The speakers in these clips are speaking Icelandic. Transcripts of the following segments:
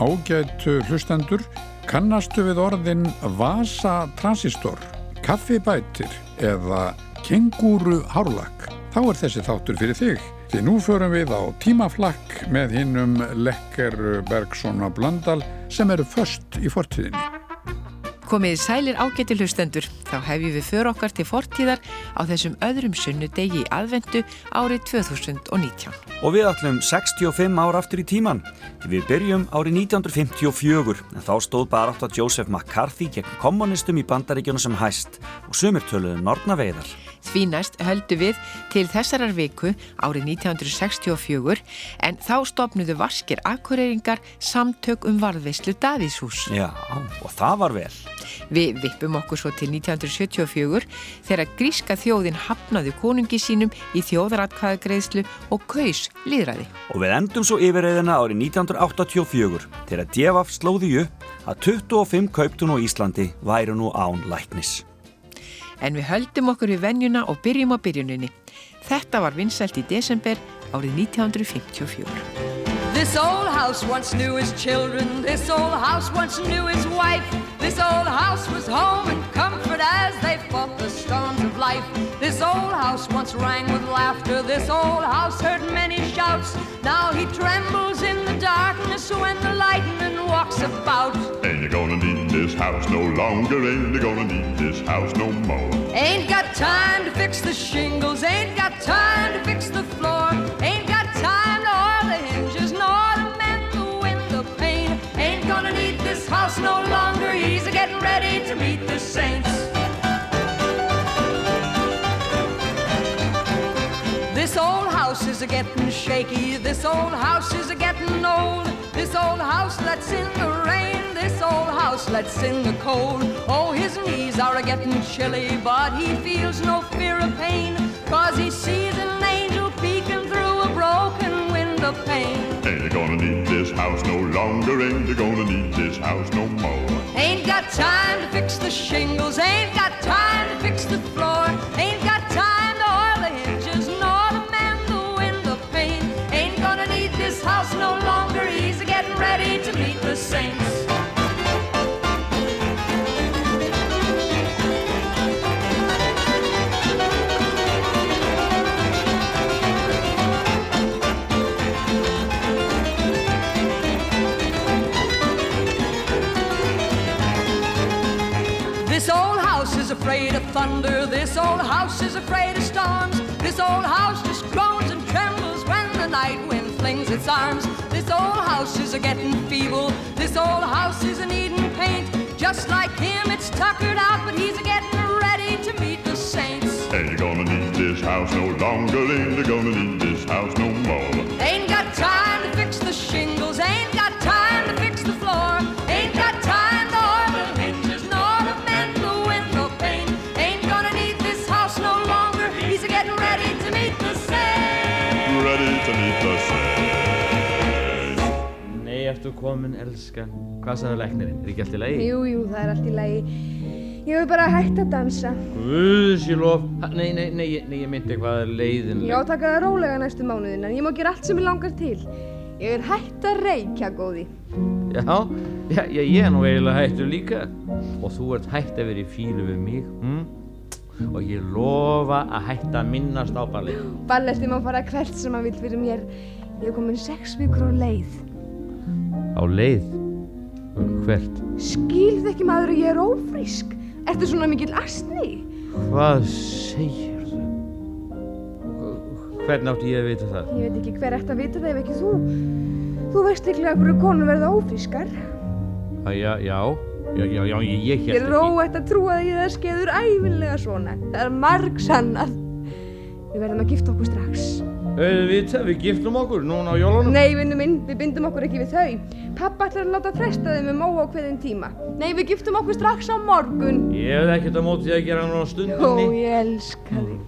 Ágætu hlustendur, kannastu við orðin Vasa transistor, kaffibætir eða kengúru hárlakk? Þá er þessi þáttur fyrir þig. Því nú förum við á tímaflakk með hinnum Lekker Bergson og Blöndal sem eru först í fortíðinni. Komið sælir ágæti hlustendur, þá hefjum við för okkar til fortíðar á þessum öðrum sunnudegi í aðvendu árið 2019. Og við ætlum 65 ára aftur í tíman. Við byrjum árið 1954, en þá stóð bara átt að Joseph McCarthy gegn kommunistum í bandaríkjuna sem hæst og sumirtöluðu nortnaveiðar. Því næst höldu við til þessarar viku árið 1964 en þá stopnuðu vaskir akkureyringar samtök um varðveislu Davíðshús. Já, og það var vel. Við vippum okkur svo til 1974 þegar gríska þjóðin hafnaði konungi sínum í þjóðaratkvæðagreðslu og kaus liðræði. Og við endum svo yfirreyðina árið 1984 þegar Djefaf slóði upp að 25 kauptun á Íslandi væru nú án læknis en við höldum okkur við vennjuna og byrjum á byrjuninni. Þetta var vinsælt í desember árið 1954. This old house once knew his children. This old house once knew his wife. This old house was home and comfort as they fought the storms of life. This old house once rang with laughter. This old house heard many shouts. Now he trembles in the darkness when the lightning walks about. Ain't you gonna need this house no longer Ain't gonna need this house no more? Ain't got time to fix the shingles Ain't got time to fix the floor. Ain't got time to oil the hinges Nor to mend the window pane Ain't gonna need this house no longer He's a getting ready to meet the saints. This old house is a getting shaky This old house is a getting old. This old house lets in the rain This old house lets in the cold Oh, his knees are a getting chilly But he feels no fear of pain Cause he sees an angel peeking through a broken window pane. Ain't gonna need this house no longer? Ain't gonna need this house no more? Ain't got time to fix the shingles Ain't got time to fix the floor Ain't thunder. This old house is afraid of storms. This old house just groans and trembles when the night wind flings its arms. This old house is a getting feeble. This old house is a needing paint. Just like him, it's tuckered out, but he's a getting ready to meet the saints. Ain't gonna need this house no longer Ain't gonna need this house no more meet the saints Nei, ertu komin, elskan Hvað sagði læknirinn? Er ekki allt í lagi? Jú, jú, það er allt í lagi. Ég hef bara hægt að dansa. Guðs ég lof Nei, nei, nei, nei, ég myndi hvað er leiðinleg Ég á að taka það rólega næstu mánuðin en ég má gera allt sem ég langar til. Ég er hægt að reykja, góði. Já, já, já, ég er nú eiginlega hættur líka Og þú ert hætt að vera í fílu við mig hm? Og ég lofa að hætta að minnast á balli Balletti má fara hvert sem hann vil fyrir mér. Ég hef komin sex vikur á leið. Á leið? Hvert? Skilð ekki maður að ég er ófrísk? Ertu svona mikill astni? Hvað segir þú? Hvernig átti ég að vita það? Ég veit ekki hver ætti að vita það ef ekki þú. Þú veist líklega hverju konur verða ófrískar. Að, já, já, já, já, já, ég, ég Ég hélt er óætt að trúa að ég það skeður æfinlega svona. Það er marg sannað. Við verðum að gifta okkur strax. Auðvitað, við giftum okkur núna á jólunum Nei, vinnu minn, við bindum okkur ekki við þau. Pappa ætlar að láta fresta þeim um óákveðin tíma. Nei, við giftum okkur strax á morgun. Ég hef ekkert á móti því að gera hann á Ó, stundinni ég elska þig.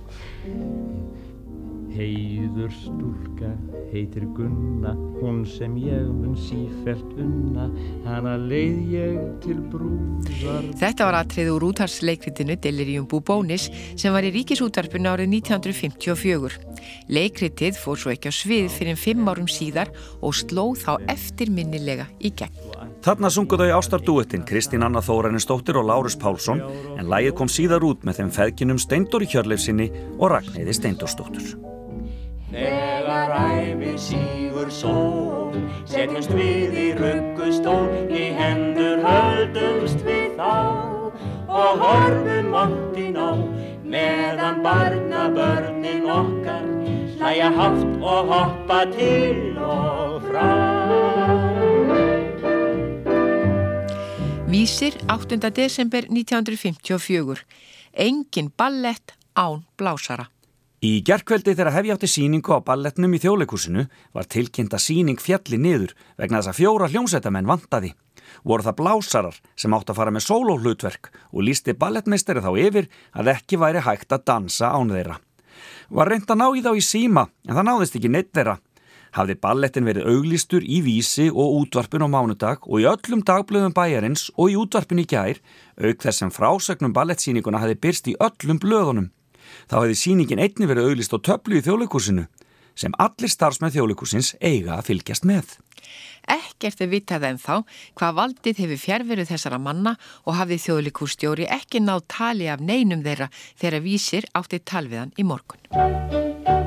Heiður stúlka heitir Gunna hún sem ég mun sífelt unna, hana leið ég til brúðar. Þetta var aðtrið úr útarsleikritinu Delirium Bubónis sem var í ríkisútarpun árið 1954. Leikritið fór svo ekki á svið fyrir fimm árum síðar og slóð þá eftirminnilega í gegn. Þarna sunguðu í ástardúettinn Kristín Anna Þóræninsdóttir og Lárus Pálsson en lægið kom síðar út með þeim feðkinum Steindóri Hjörleifsinni og Ragnæði Steindórsdóttur. Sígur sól, setjumst við í ruggustól, í hendur höldumst við þá og horfum ondin á, meðan barna börnin okkar, hlæja haft og hoppa til og frá. Vísir 8. desember 1954. Engin ballett án blásara. Í gerðkveldi þegar hefja átti síningu á ballettnum í þjóðleikúsinu var tilkynnt að síning fjalli niður vegna þess að fjóra hljómsveitamenn vantaði. Voru það blásarar sem átt að fara með sólóhlutverk og lísti ballettmeisteri þá yfir að ekki væri hægt að dansa án þeirra. Var reynd að ná í þá í síma en það náðist ekki neitt þeirra hafði ballettin verið auglýstur í vísi og útvarpin á mánudag og í öllum dagblöðum bæjarins og í útvarpin í gær, auk þess sem frásögnum ballettsýninguna hafði byrst í öllum blöðunum. Þá hefði síningin einni verið auglýst á töflu í þjóðleikursinu, sem allir starfsmenn þjóðleikursins eiga að fylgjast með. Ekkert er vitað en þá hvað valdið hefur fjærveru þessara manna og hafði þjóðleikúrstjóri ekki náð tali af neinum þeirra þegar vísir átti talviðan í morgun.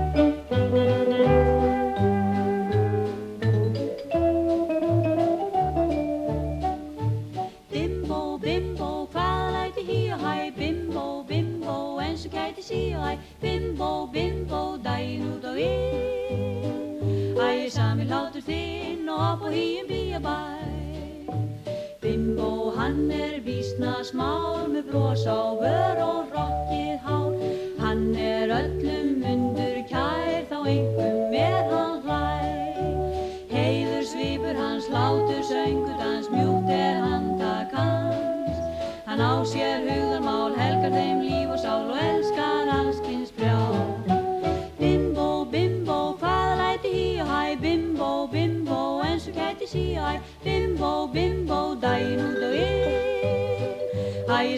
Æ, bimbo, bimbo, daginn út og inn. Æ, sami látur þinn og upp á hýjum bíabæ. Bimbo, hann er vísna smár með bros á vör og rokkið hár. Hann er öllum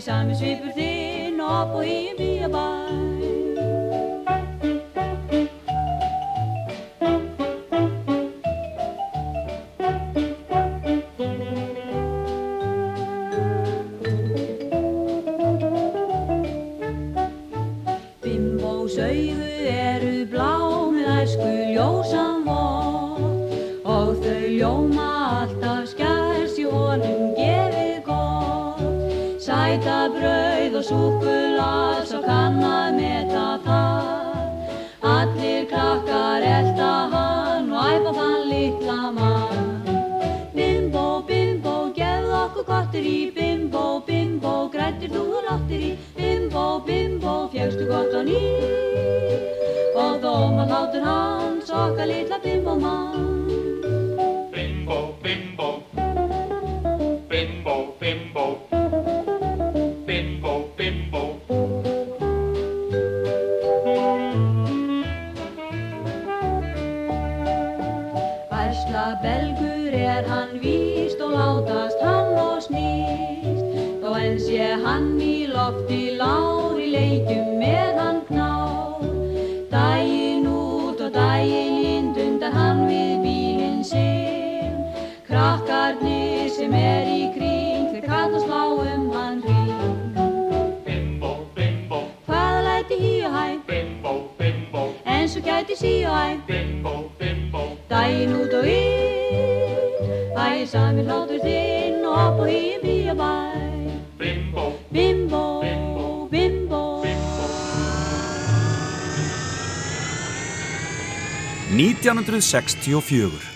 sami svipur þinn og búið í bíabæ súkulas og kann að meta það. Allir krakkar elda hann og æfa þann litla mann. Bimbo, bimbo, gefð okkur gottir í Bimbo, bimbo, grættir þú og láttir í. Bimbo, bimbo, fjögstu gott og ný. Og þó maður látur hans okkar litla bimbo mann inn. Hæ, sami svipur þinn og upp og í um bíabæ. hundruð sextíu og fjögur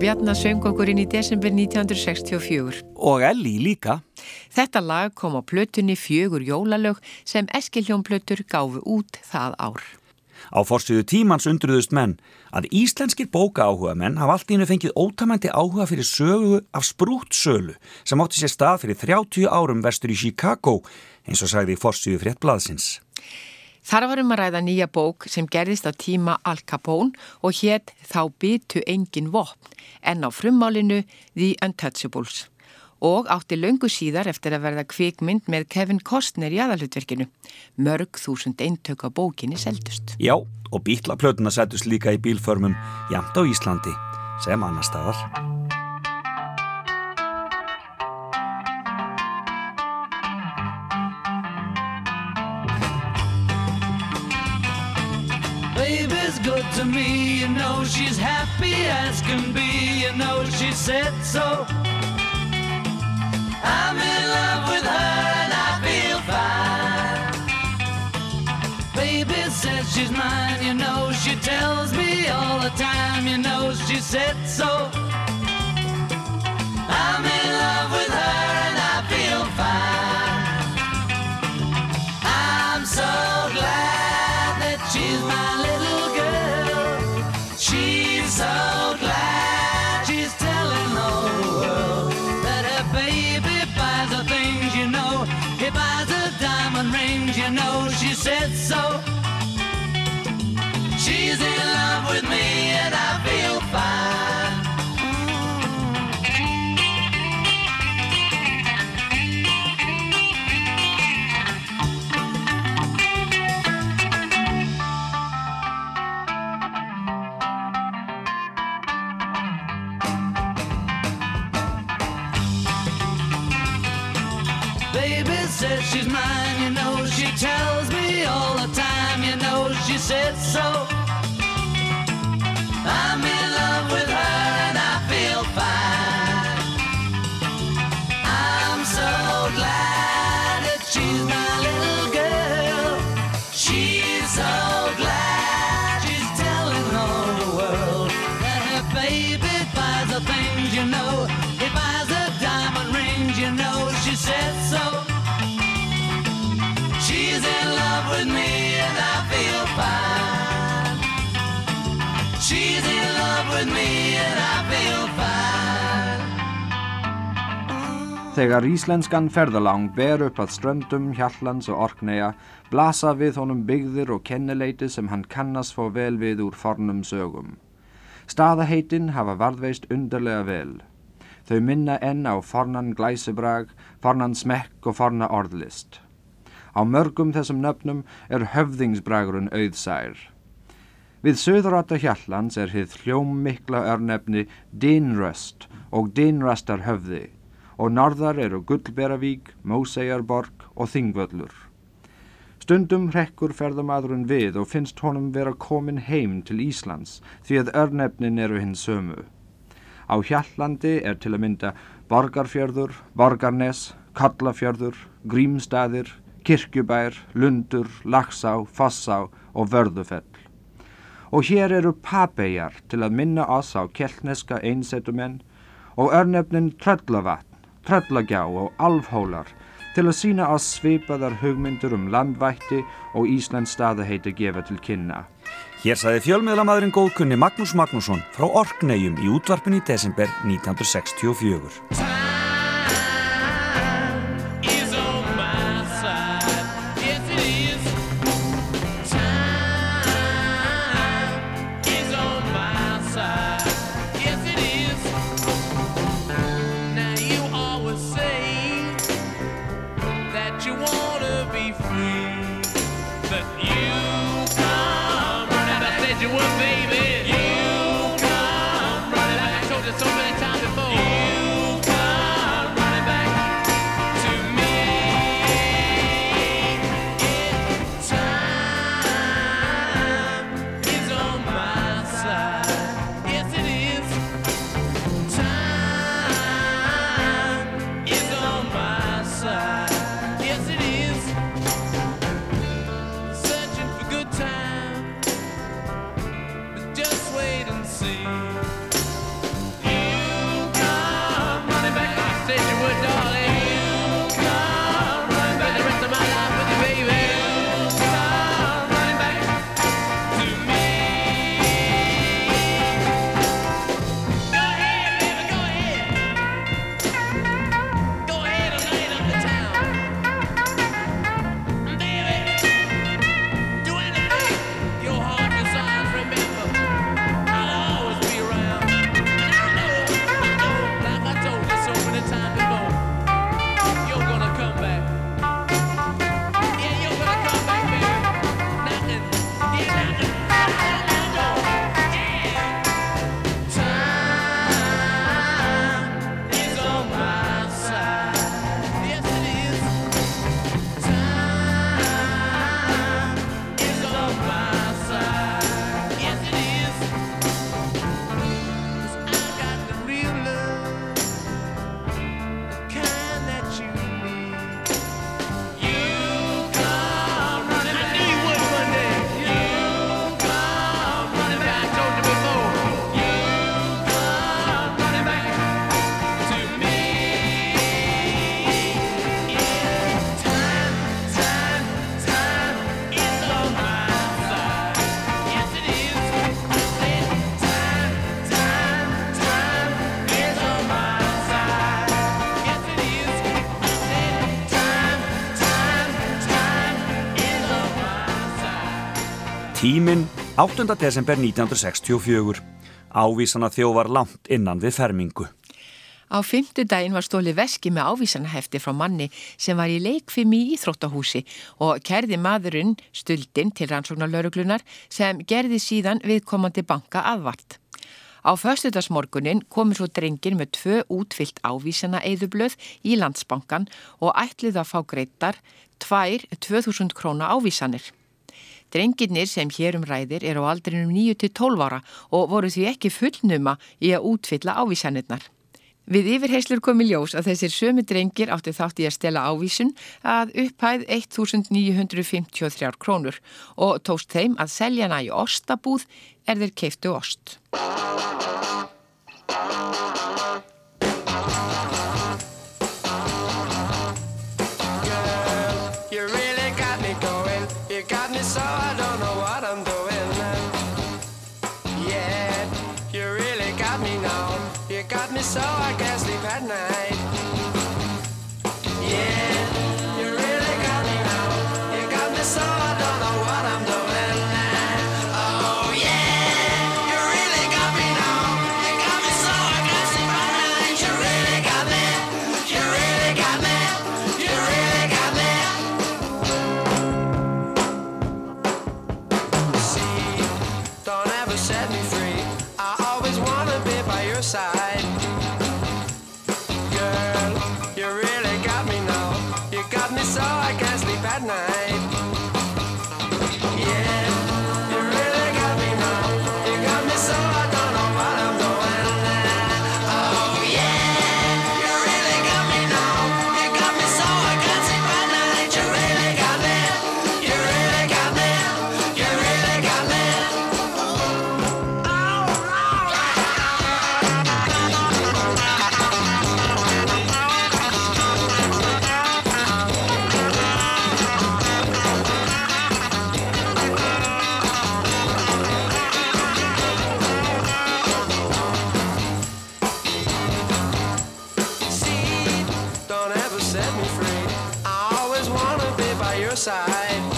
Bjarnar söng okkur inn í desember 1964. Og Elli líka. Þetta lag kom á plötunni Fjögur jólalög sem Eskiljónplötur gáfu út það ár. Á fórsýðu tímans undruðust menn að íslenskir bóka áhuga menn hafa allt ínu fengið ótamændi áhuga fyrir sögu af sprútsölu sem átti sér stað fyrir 30 árum vestur í Chicago eins og sagði í fórsýðu fréttblaðsins. Þar varum að ræða nýja bók sem gerðist á tíma Al Capone og hétt Þá byttu engin vopn en á frummálinu The Untouchables og átti löngu síðar eftir að verða kvikmynd með Kevin Costner í aðalhutverkinu. Mörg þúsund eintök á bókinni seldust. Já, og bítlaplötuna seldust líka í bílförmum jamt á Íslandi sem annar staðar. Good to me. You know she's happy as can be. You know she said so. I'm in love with her and I feel fine. Baby says she's mine. You know she tells me all the time. You know she said so. Þegar íslenskan ferðalang ber upp að ströndum, hjallands og orkneja, blasa við honum byggðir og kennileiti sem hann kannast fá vel við úr fornum sögum. Staðaheitin hafa varðveist undarlega vel. Þau minna enn á fornan glæsubrag, fornan smekk og forna orðlist. Á mörgum þessum nöfnum er höfðingsbragurinn auðsær. Við söðuráta hjallands er hitt hljómmikla örnefni Dinröst og Dinrastar höfði og norðar eru Gullberavík, Mósegjarborg og Þingvöllur. Stundum rekkur ferðamadurinn við og finnst honum vera komin heim til Íslands því að örnefnin eru hins sömu. Á Hjallandi er til að mynda Borgarfjörður, Borgarnes, Kallafjörður, Grímstaðir, Kirkjubær, Lundur, Laxá, Fossá og Vörðufell. Og hér eru Papejar til að minna oss á keltneska einsetumenn og örnefnin Tröllavatn, Tröllagjá og Alfhólar til að sína oss svipaðar hugmyndur um landvætti og Íslands staðaheiti gefa til kynna. Hér saði fjölmiðlamadurinn góðkunni Magnús Magnússon frá Orkneigjum í útvarpin í desember 1964. Tíminn 8. desember 1964. Ávísana þjó var langt innan við fermingu. Á fymtu daginn var stóli veski með ávísanahefti frá manni sem var í leikfimi í Íþróttahúsi og kerði maðurinn stuldin til rannsóknarlauruglunar sem gerði síðan viðkomandi banka aðvart. Á föstudagsmorgunin komur svo drengin með tvö útfyllt ávísana eðublöð í landsbankan og ætlið að fá greitar tvær 2000 króna ávísanir. Drengirnir sem hérum ræðir er á aldrinum 9-12 ára og voru því ekki fullnuma í að útfylla ávísanirnar. Við yfirheyslur komi ljós að þessir sömu drengir átti þátt í að stela ávísun að upphæð 1953 krónur og tóst þeim að selja í ostabúð er þeir keiftu ost. side.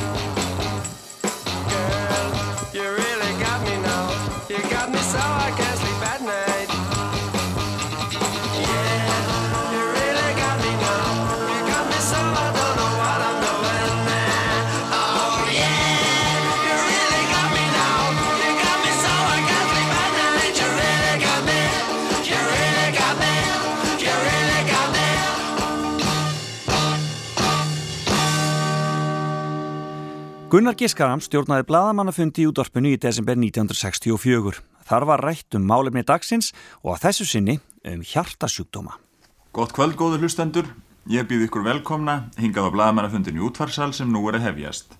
Gunnar Giskaram stjórnaði bladamannafundi í útvarpinu í desember 1964. Þar var rætt um málefni dagsins og að þessu sinni um hjartasjúkdóma. Gott kvöld, góður hlustendur. Ég býð ykkur velkomna hingað á bladamannafundin í útvarsal sem nú er að hefjast.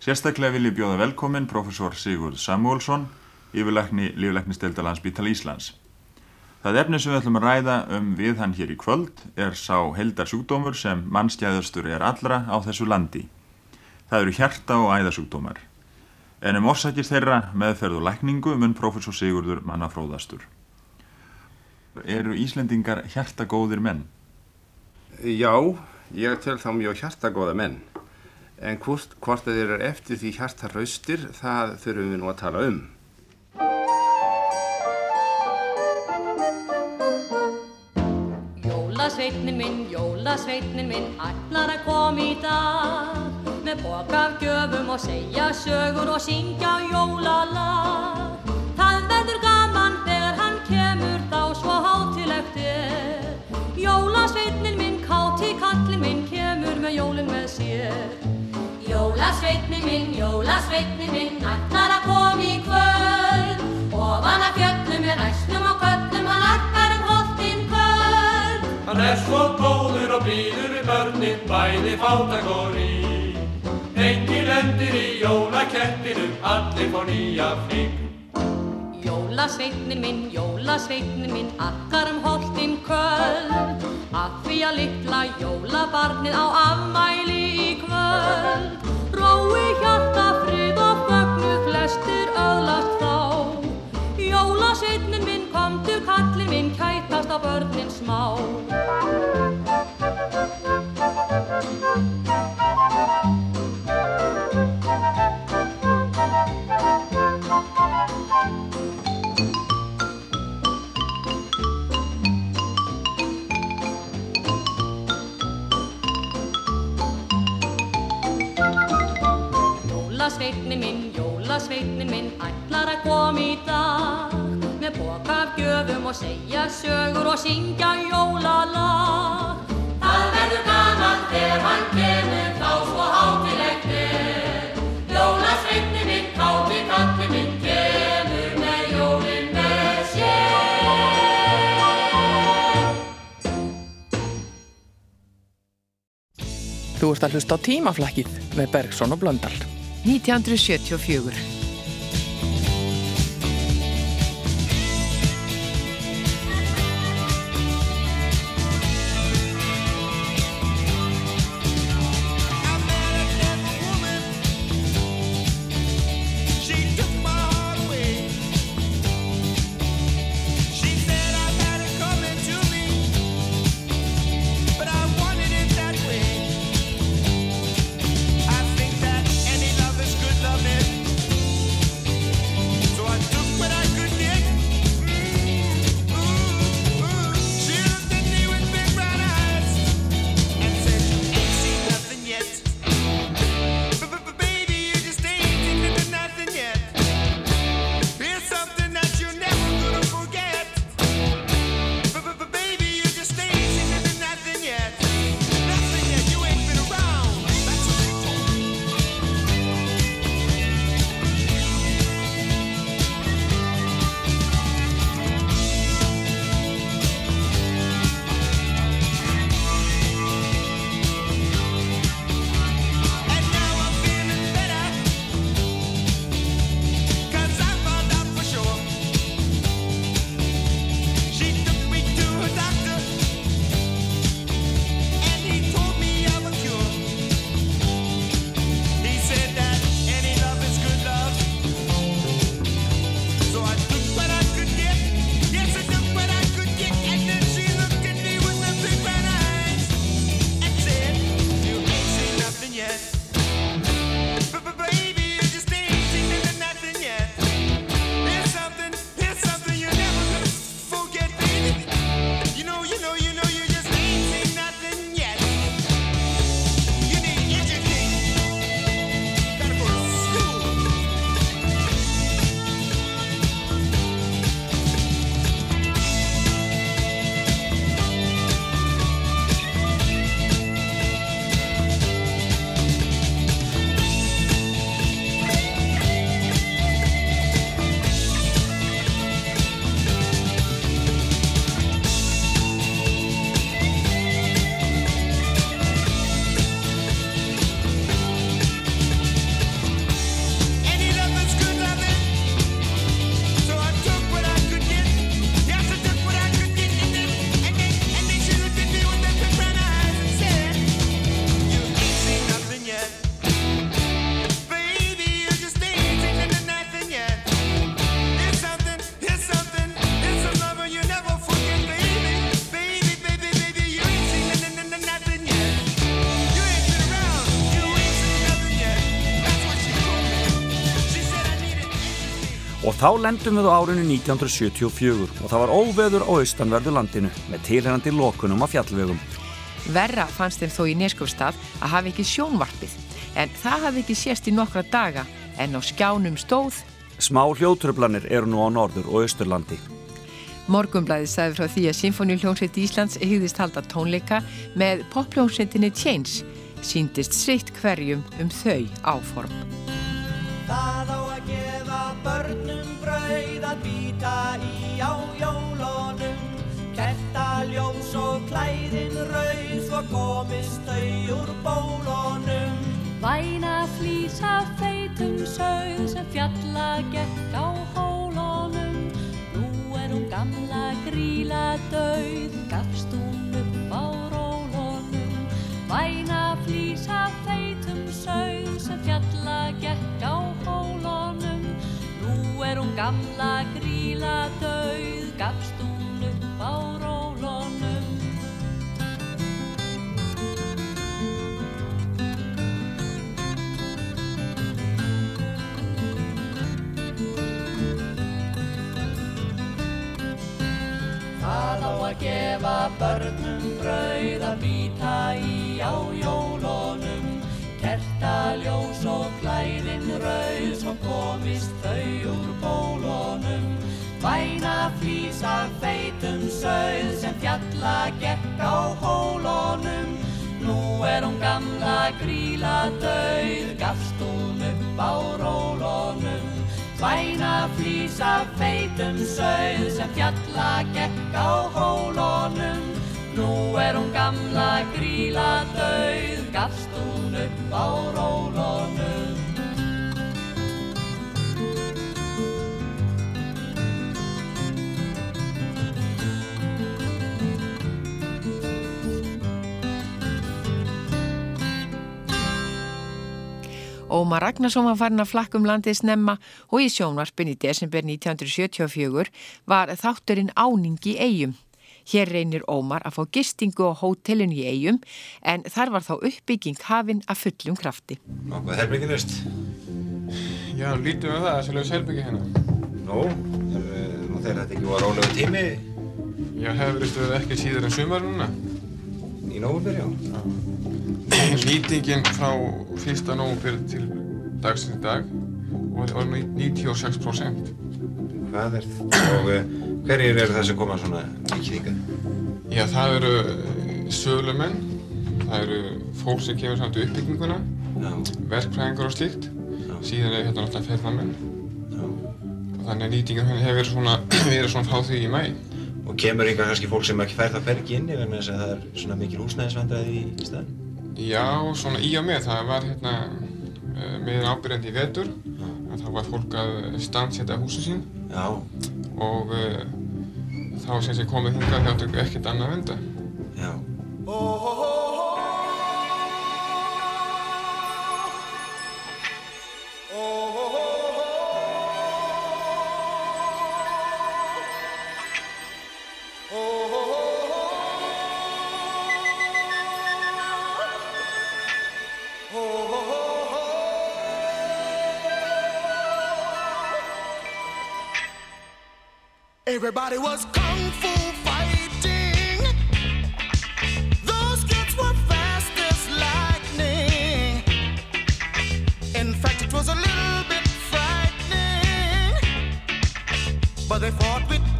Sérstaklega vil ég bjóða velkomin profesor Sigurd Samuelsson, yfirleikni Lífleiknistelda landsbítal Íslands. Það efni sem við ætlum að ræða um við hann hér í kvöld er sá heldarsjúkdómur sem mannskjæðastur er allra á þessu landi. Það eru hjarta og æðasjúkdómar. En um orsakist þeirra meðferð og lækningu mun profesor Sigurður manna fróðastur. Eru Íslendingar hjartagóðir menn? Já, ég tel þá mjög hjartagóða menn. En hvort, hvort þeir eru eftir því hjartarraustir, það þurfum við nú að tala um. Jólasveitnin minn, jólasveitnin minn, allar að koma í dag með bók af gjöfum og segja sögur og syngja jólalag. Það verður gaman þegar hann kemur þá svo hátilegt er. Jólasveitnin minn, káti kallin minn, kemur með jólin með sér. Jólasveitnin minn, jólasveitnin minn, ætlar að koma í kvöld. Ofan að fjöllum er æsnum og köllum, hann arkar um holtinn kvöld. Hann er svo góður og býður við börnin, bæði fátak og rík. Lendir í jólakettinum, allir fór nýja flík. Jólasveitnin minn, jólasveitnin minn, akkar um holtinn köld. Að því að litla jólabarnið á afmæli í kvöld. Rói hjarta frið og fögnu flestir öðlast þá. Jólasveitnin minn, komtur kallin minn, kætast á börnin smá. Jólasveitnin minn, jólasveitnin minn, ætlar að koma í dag með boka af gjöfum og segja sögur og syngja jólalag. Það verður gaman þegar hann kemur þá svo hátilegt er. Jólasveitnin minn, káti kallin minn, kemur með jólin með sér. Þú ert að hlusta á tímaflækið með Bergson og Blöndal. 1974 þá lendum við á árinu 1974 og það var óveður á austanverðu landinu með tilherandi lokunum af fjallvegum. Verra fannst þeim þó í Neskjöfstað að hafi ekki sjónvarpið en það hafi ekki sést í nokkra daga en á skjánum stóð Smá hljótröflanir eru nú á norður og austurlandi. Morgumblæði sagði frá því að Sinfoníuljónsveit Íslands hýðist halda tónleika með popljónsveitinni Change síndist sitt hverjum um þau áform. Það á að gefa börnum brauð að býta í á jólunum. Kertaljós og klæðin rauð svo komist þau úr bólunum. Væna flýsa feitum sögð sem fjalla gekk á hólunum. Nú er hún gamla gríla döð, gamla gríla döð, gafst hún upp á rólunum. Það á að gefa börnum brauð að býta í á jólunum Kertaljós og klæðin rauð svo komist þau úr bólunum. Væna flýsa feitum sögð sem fjalla gekk á hólunum. Nú er hún gamla gríla döið, gafst hún upp á rólunum. Væna flýsa feitum sögð sem fjalla gekk á hólunum. Nú er hún gamla gríla döið, gafst upp á rólunum Ómar Ragnarsson var farin að flakka um landið snemma og í sjónvarpin í desember 1974 var þátturinn Áningi eigum. Hér reynir Ómar að fá gistingu á hótelun í eigum en þar var þá uppbygging hafinn að fullum krafti. Nokkuð herbyggilust? Já, lítum við það að selja selbyggi hérna. Nú, er, nú þegar þetta ekki var rólegu tími Já, hefur verið stöðið ekki síður en sumar núna. í nógumber, já. Nýtingin frá 1. nógumber til dagsins í dag var var 96%. Hvað er það? Og uh, hverjir eru það sem koma svona mikið hingað? Já, það eru eh, sölumenn, það eru fólk sem kemur samt í uppbygginguna, verkfræðingar og slíkt, síðan er hérna náttúrulega ferðamenn. Og þannig að nýtingin hérna hefur verið svona, verið svona frá því í mæ. Og kemur yngar kannski fólk sem ekki fær það fergi inni vegna þess að það er svona mikil húsnæðisvandræði í, staðin? Já, svona í og með, það var hérna uh, meðan ábyrjandi í vetur, þá var fólk að stansetja húsin sín. Já. Og uh, þá sem sé komið hingað þáttu ekkert annað að venda. Já. Everybody was kung fu fighting. Those kids were fast as lightning. In fact, it was a little bit frightening. But they fought with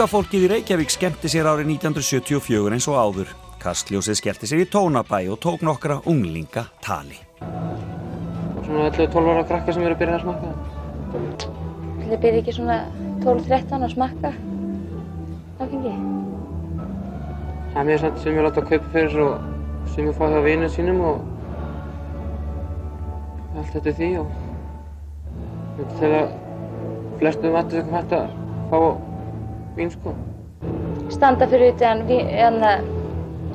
Unga fólkið í Reykjavík skemmti sér árið 1974 eins og áður. Kastljósið skellti sér í tónabæ og tók nokkra unglinga tali. Svona 11-12 ára krakka sem eru að byrja að smakka. Þetta byrja ekki svona 12-13 að smakka áfengi. Það er mér samt sem ég láta að kaupa fyrir og sem ég fá hjá vinið sínum og allt þetta því og þetta að flestum vatnir sem hægt að fá vín sko. Standa fyrir utan hérna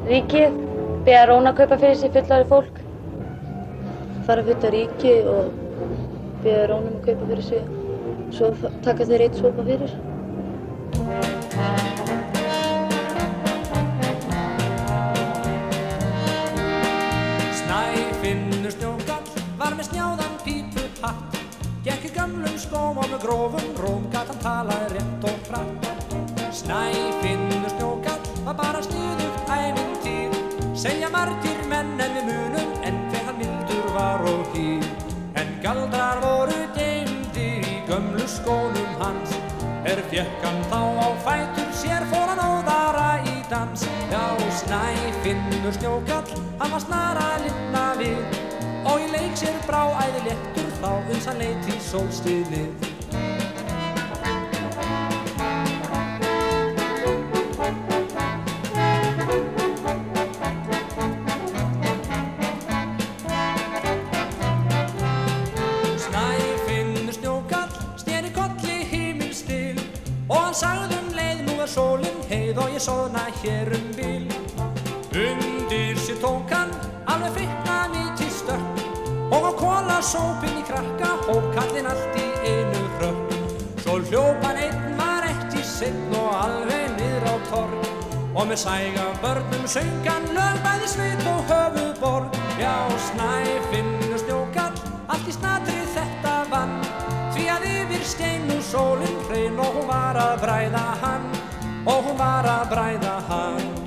ríkið, beða Rón að kaupa fyrir sig fullari fólk. Fara fyrir utan ríkið og beða Rón um að kaupa fyrir sig. Svo taka þeir eitt sopa fyrir. Snæfinnur snjókall var með snjáðan pípur hatt Gekk í gamlum skóm og með grófum róm Gat hann talaði rétt og hratt Snæfinnur snjókall var bara sniðugt ævintýr. Segja margir menn en við munum En hann mildur var og hýr. En galdrar voru deymdir í gömlu skónum hans. Er fjekk hann þá á fætur sér fór hann óðara í dans. Já, snæfinnur snjókall, hann var snara linna við. Og í leik sér brá æði léttur þá uns hann leit í sólstiðið soðna hér um bil Undir sér tók hann alveg frittna nýtt í stökk Og á kóla sópinn í krakka hóp kallinn allt í einu rökk Svo hljópan einn var ekki sinn og alveg niður á torg. Og með sæga börnum söngan lög bæði sveit og höfuborg Já, snæfinnur snjókall, allt í snatri þetta vann. Því að yfir stein og sólinn hrein og hún var að bræða hann Og hún var að bræða hann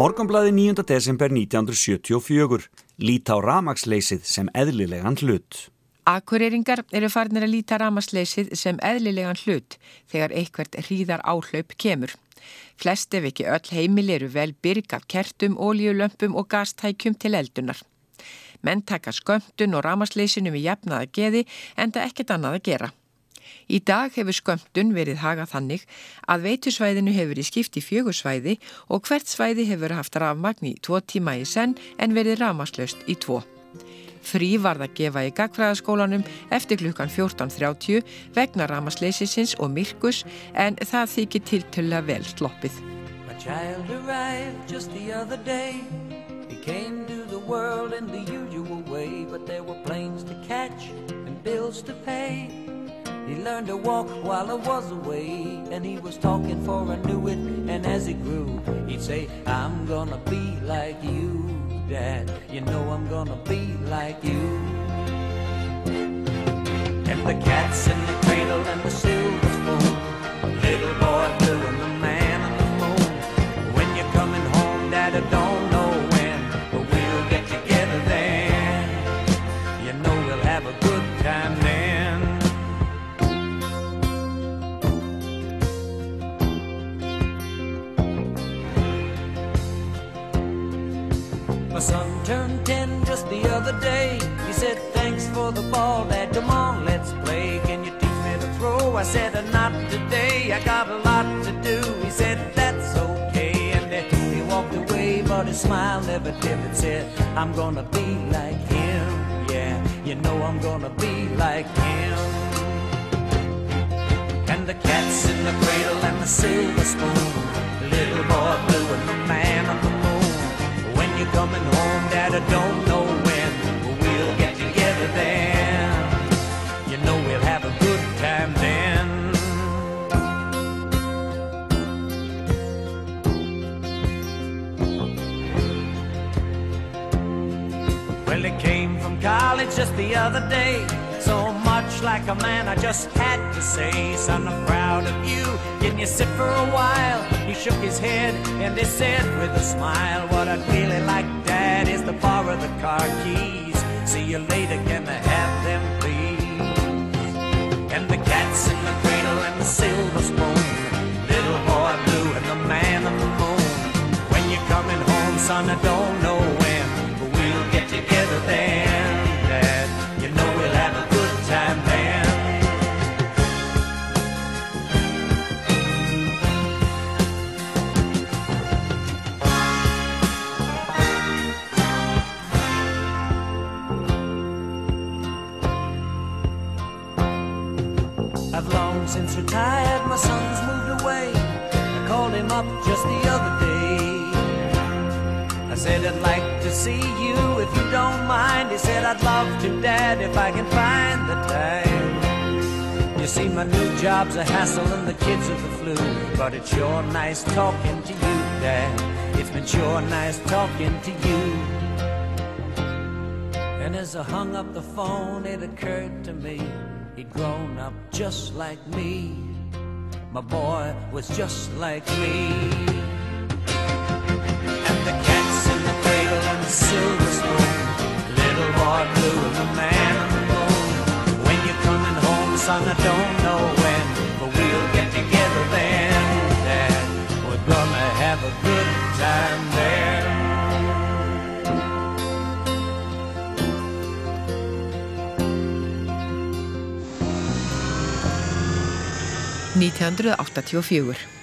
Morgonblæði 9. desember 1974 líta á ramagsleysið sem eðlilegan hlut. Akureyringar eru farnir að líta ramagsleysið sem eðlilegan hlut þegar eitthvert hríðar áhlaup kemur. Flest ef ekki öll heimil eru vel byrg af kertum, óljulömpum og gastækjum til eldunar. Menn taka skömmtun og ramagsleysinu við jafnaða geði en það ekkert annað að gera. Í dag hefur skömmtun verið hagað þannig að veitusvæðinu hefur verið skipt í fjögursvæði og hvert svæði hefur haft rafmagn í tvo tíma í senn en verið rafmagnslaust í tvo. Frí varð að gefa í gagfræðaskólanum eftir klukkan 14.30 vegna rafmagsleysisins og myrkus en það þykir tiltölla vel sloppið. Came to the world in the usual way But there were planes to catch and bills to pay. He learned to walk while I was away And he was talking for I knew it And as he grew He'd say I'm gonna be like you Dad. You know I'm gonna be like you. And the cat's in the cradle and the silver Got a lot to do. He said, That's okay. And he walked away, but his smile never dimmed. Said, I'm gonna be like him. Yeah, you know I'm gonna be like him. And the cat's in the cradle and the silver spoon. The little boy blue and the man on the moon. When you're coming home, Dad, I don't know just the other day. So much like a man, I just had to say, Son, I'm proud of you. Can you sit for a while? He shook his head and he said with a smile, What I'd really like, Dad, is to borrow the car keys. See you later, can I have them, please? And the cat's in the cradle and the silver spoon. Little boy blue and the man on the moon. When you're coming home, son, I don't just the other day. I said, I'd like to see you if you don't mind. He said, I'd love to, Dad, if I can find the time. You see, my new job's a hassle and the kids are the flu. But it's sure nice talking to you, Dad. It's been sure nice talking to you. And as I hung up the phone, it occurred to me he'd grown up just like me. My boy was just like me. And the cat's in the cradle and the silver spoon. Little boy blue and the man on the moon. When you're coming home, son, I don't know when, but we'll get together then, Dad. We're gonna have a good 1984.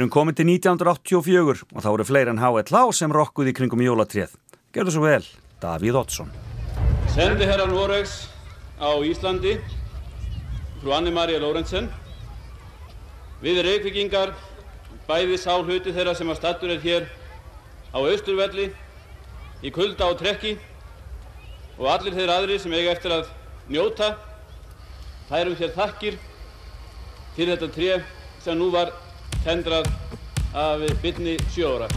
Við erum komin til 1984 og þá eru fleiri en H.L.A. sem rokkuði kringum jólatréð. Gjörðu svo vel, Davíð Oddsson. Sendi herra Noregs á Íslandi, frú Anni-Maria Lórentzen. Við reykvikingar, bæði sá hluti þeirra sem að stattur er hér á Austurvelli, í kulda og trekki og allir þeir aðri sem eiga eftir að njóta, færum þér þakkir fyrir þetta tré sem nú var tendrað af bytni sjóra.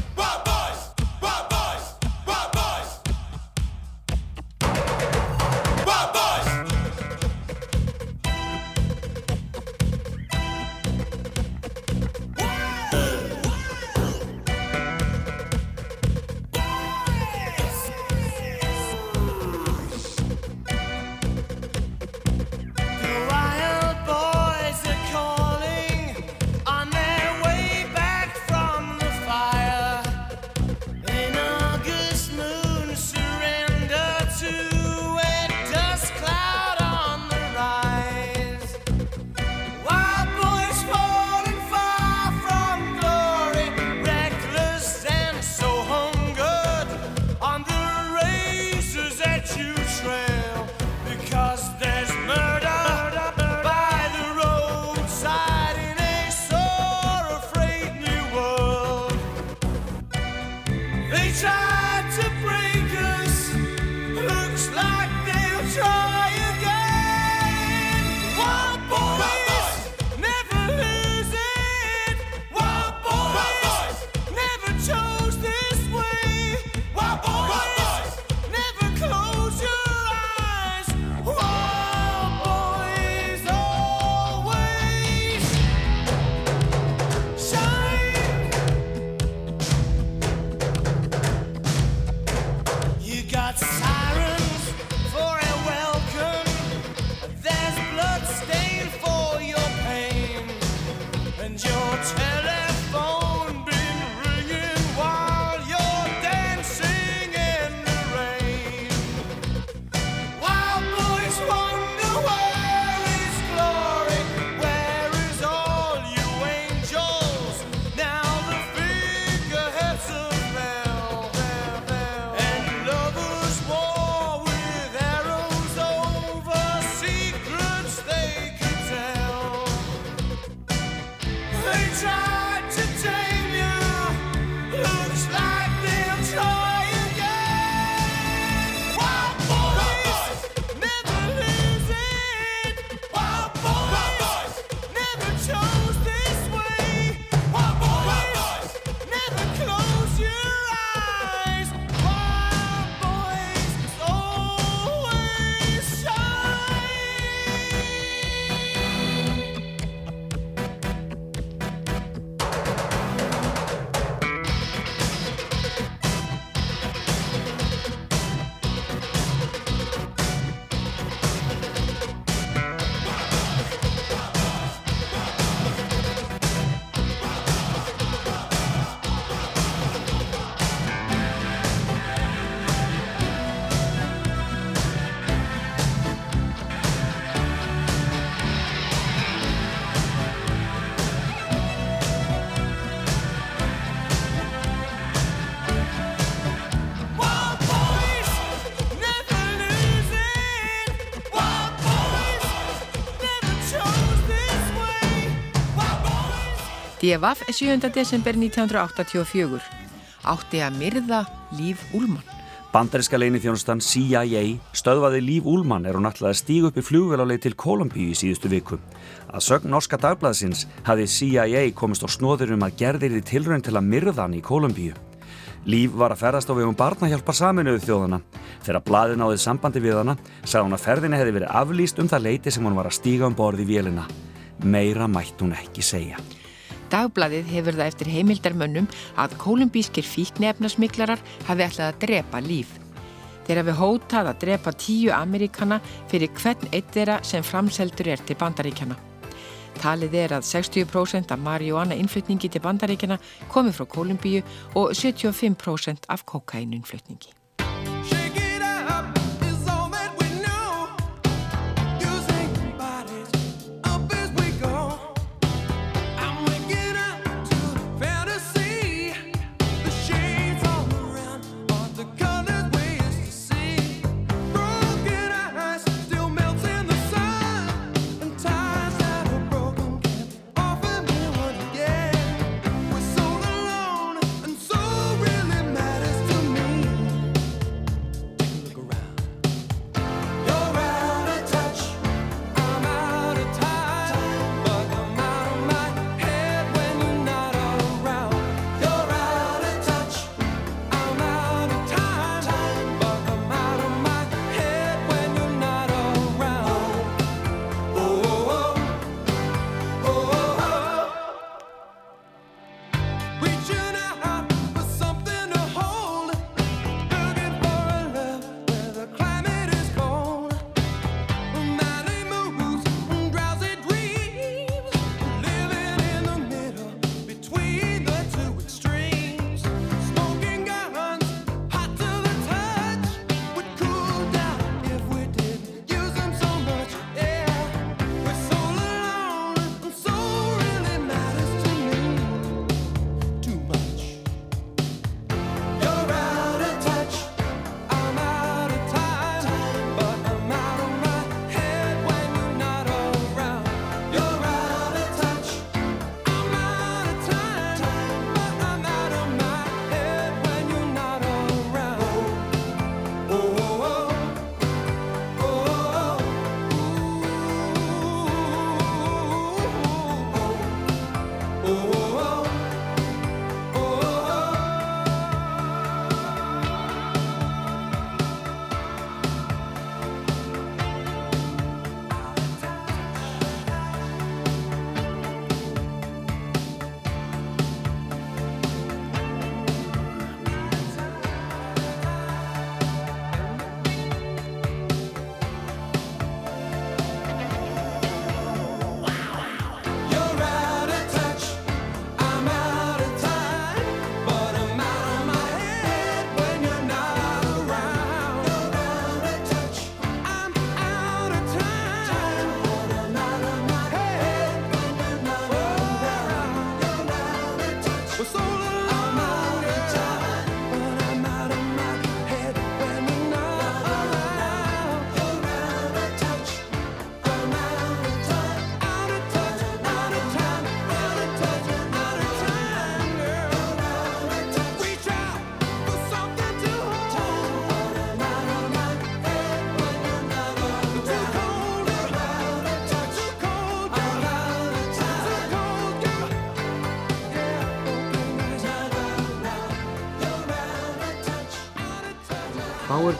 DFF 7. desember 1984 átti að myrða Líf Úlmann. Bandaríska leinithjónustan CIA stöðvaði Líf Úlmann er hún ætlaði að stíga upp í flugvelalegi til Kolumbíu í síðustu viku. Að sögn norska dagblæðsins hafði CIA komist á snóður um að gerðir því tilrönd til að myrða hann í Kolumbíu. Líf var að ferðast á vegum barnahjálpar saminuðu þjóðana. Þegar blaðið náði sambandi við hana sagði hún að ferðinni hefði verið aflýst um það leiti sem hún var að stíga um borði í vélina. Meira mætt hún ekki segja. Dagbladið hefur það eftir heimildarmönnum að kolumbískir fíknefnasmiklarar hafi ætlað að drepa líf. Þeir hafi hótað að drepa tíu Amerikana fyrir hvern eitt þeirra sem framseldur er til bandaríkjana. Talið er að 60% af marihuana innflutningi til bandaríkjana komi frá Kolumbíu og 75% af kokaininnflutningi.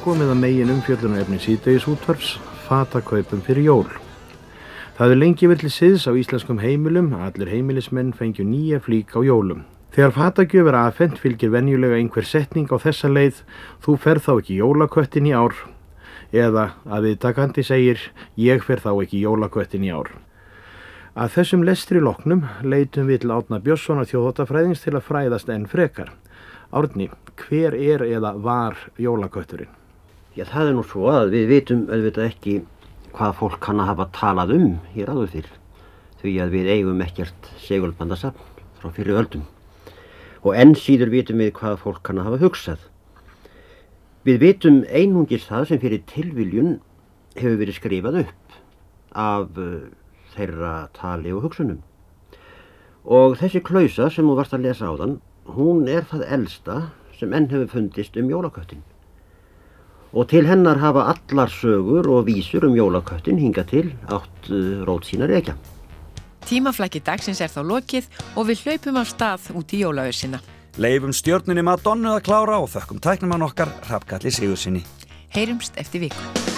Komið að megin umfjöllunarefni síðdegis útvarfs, fatakaupum fyrir jól. Það er lengi vel til siðs á íslenskum heimilum að allir heimilismenn fengju nýja flík á jólum. Þegar fatakjöf er aðfendt fylgir venjulega einhver setning á þessa leið, þú fer þá ekki jólaköttin í ár, eða að viðtakandi segir, ég fer þá ekki jólaköttin í ár. Að þessum lestri loknum leitum við til Átna Björnssonar þjóðhóttafræðings til að fræðast enn frekar. Árni, hver er eða var jólakötturinn? Já, það er nú svo að við vitum auðvitað ekki hvað fólk kann að hafa talað um hér áður fyrr. Því að við eigum ekkert segulbandasafn frá fyrir öldum. Og enn síður vitum við hvað fólk kann að hafa hugsað. Við vitum einungis það sem fyrir tilviljun hefur verið skrifað upp af uh, þeirra tali og hugsunum. Og þessi klausa sem þú varst að lesa á þann, hún er það elsta sem enn hefur fundist um jólaköttin. Og til hennar hafa allar sögur og vísur um jólaköttin hinga til átt uh, rót sína reykja. Tímaflæki dagsins er þá lokið og við hlaupum af stað út í jólaössina. Leifum stjórnunni Madonnu að klára og þökkum tæknumann okkar Hrafkalli Sigursinni. Heyrumst eftir viku.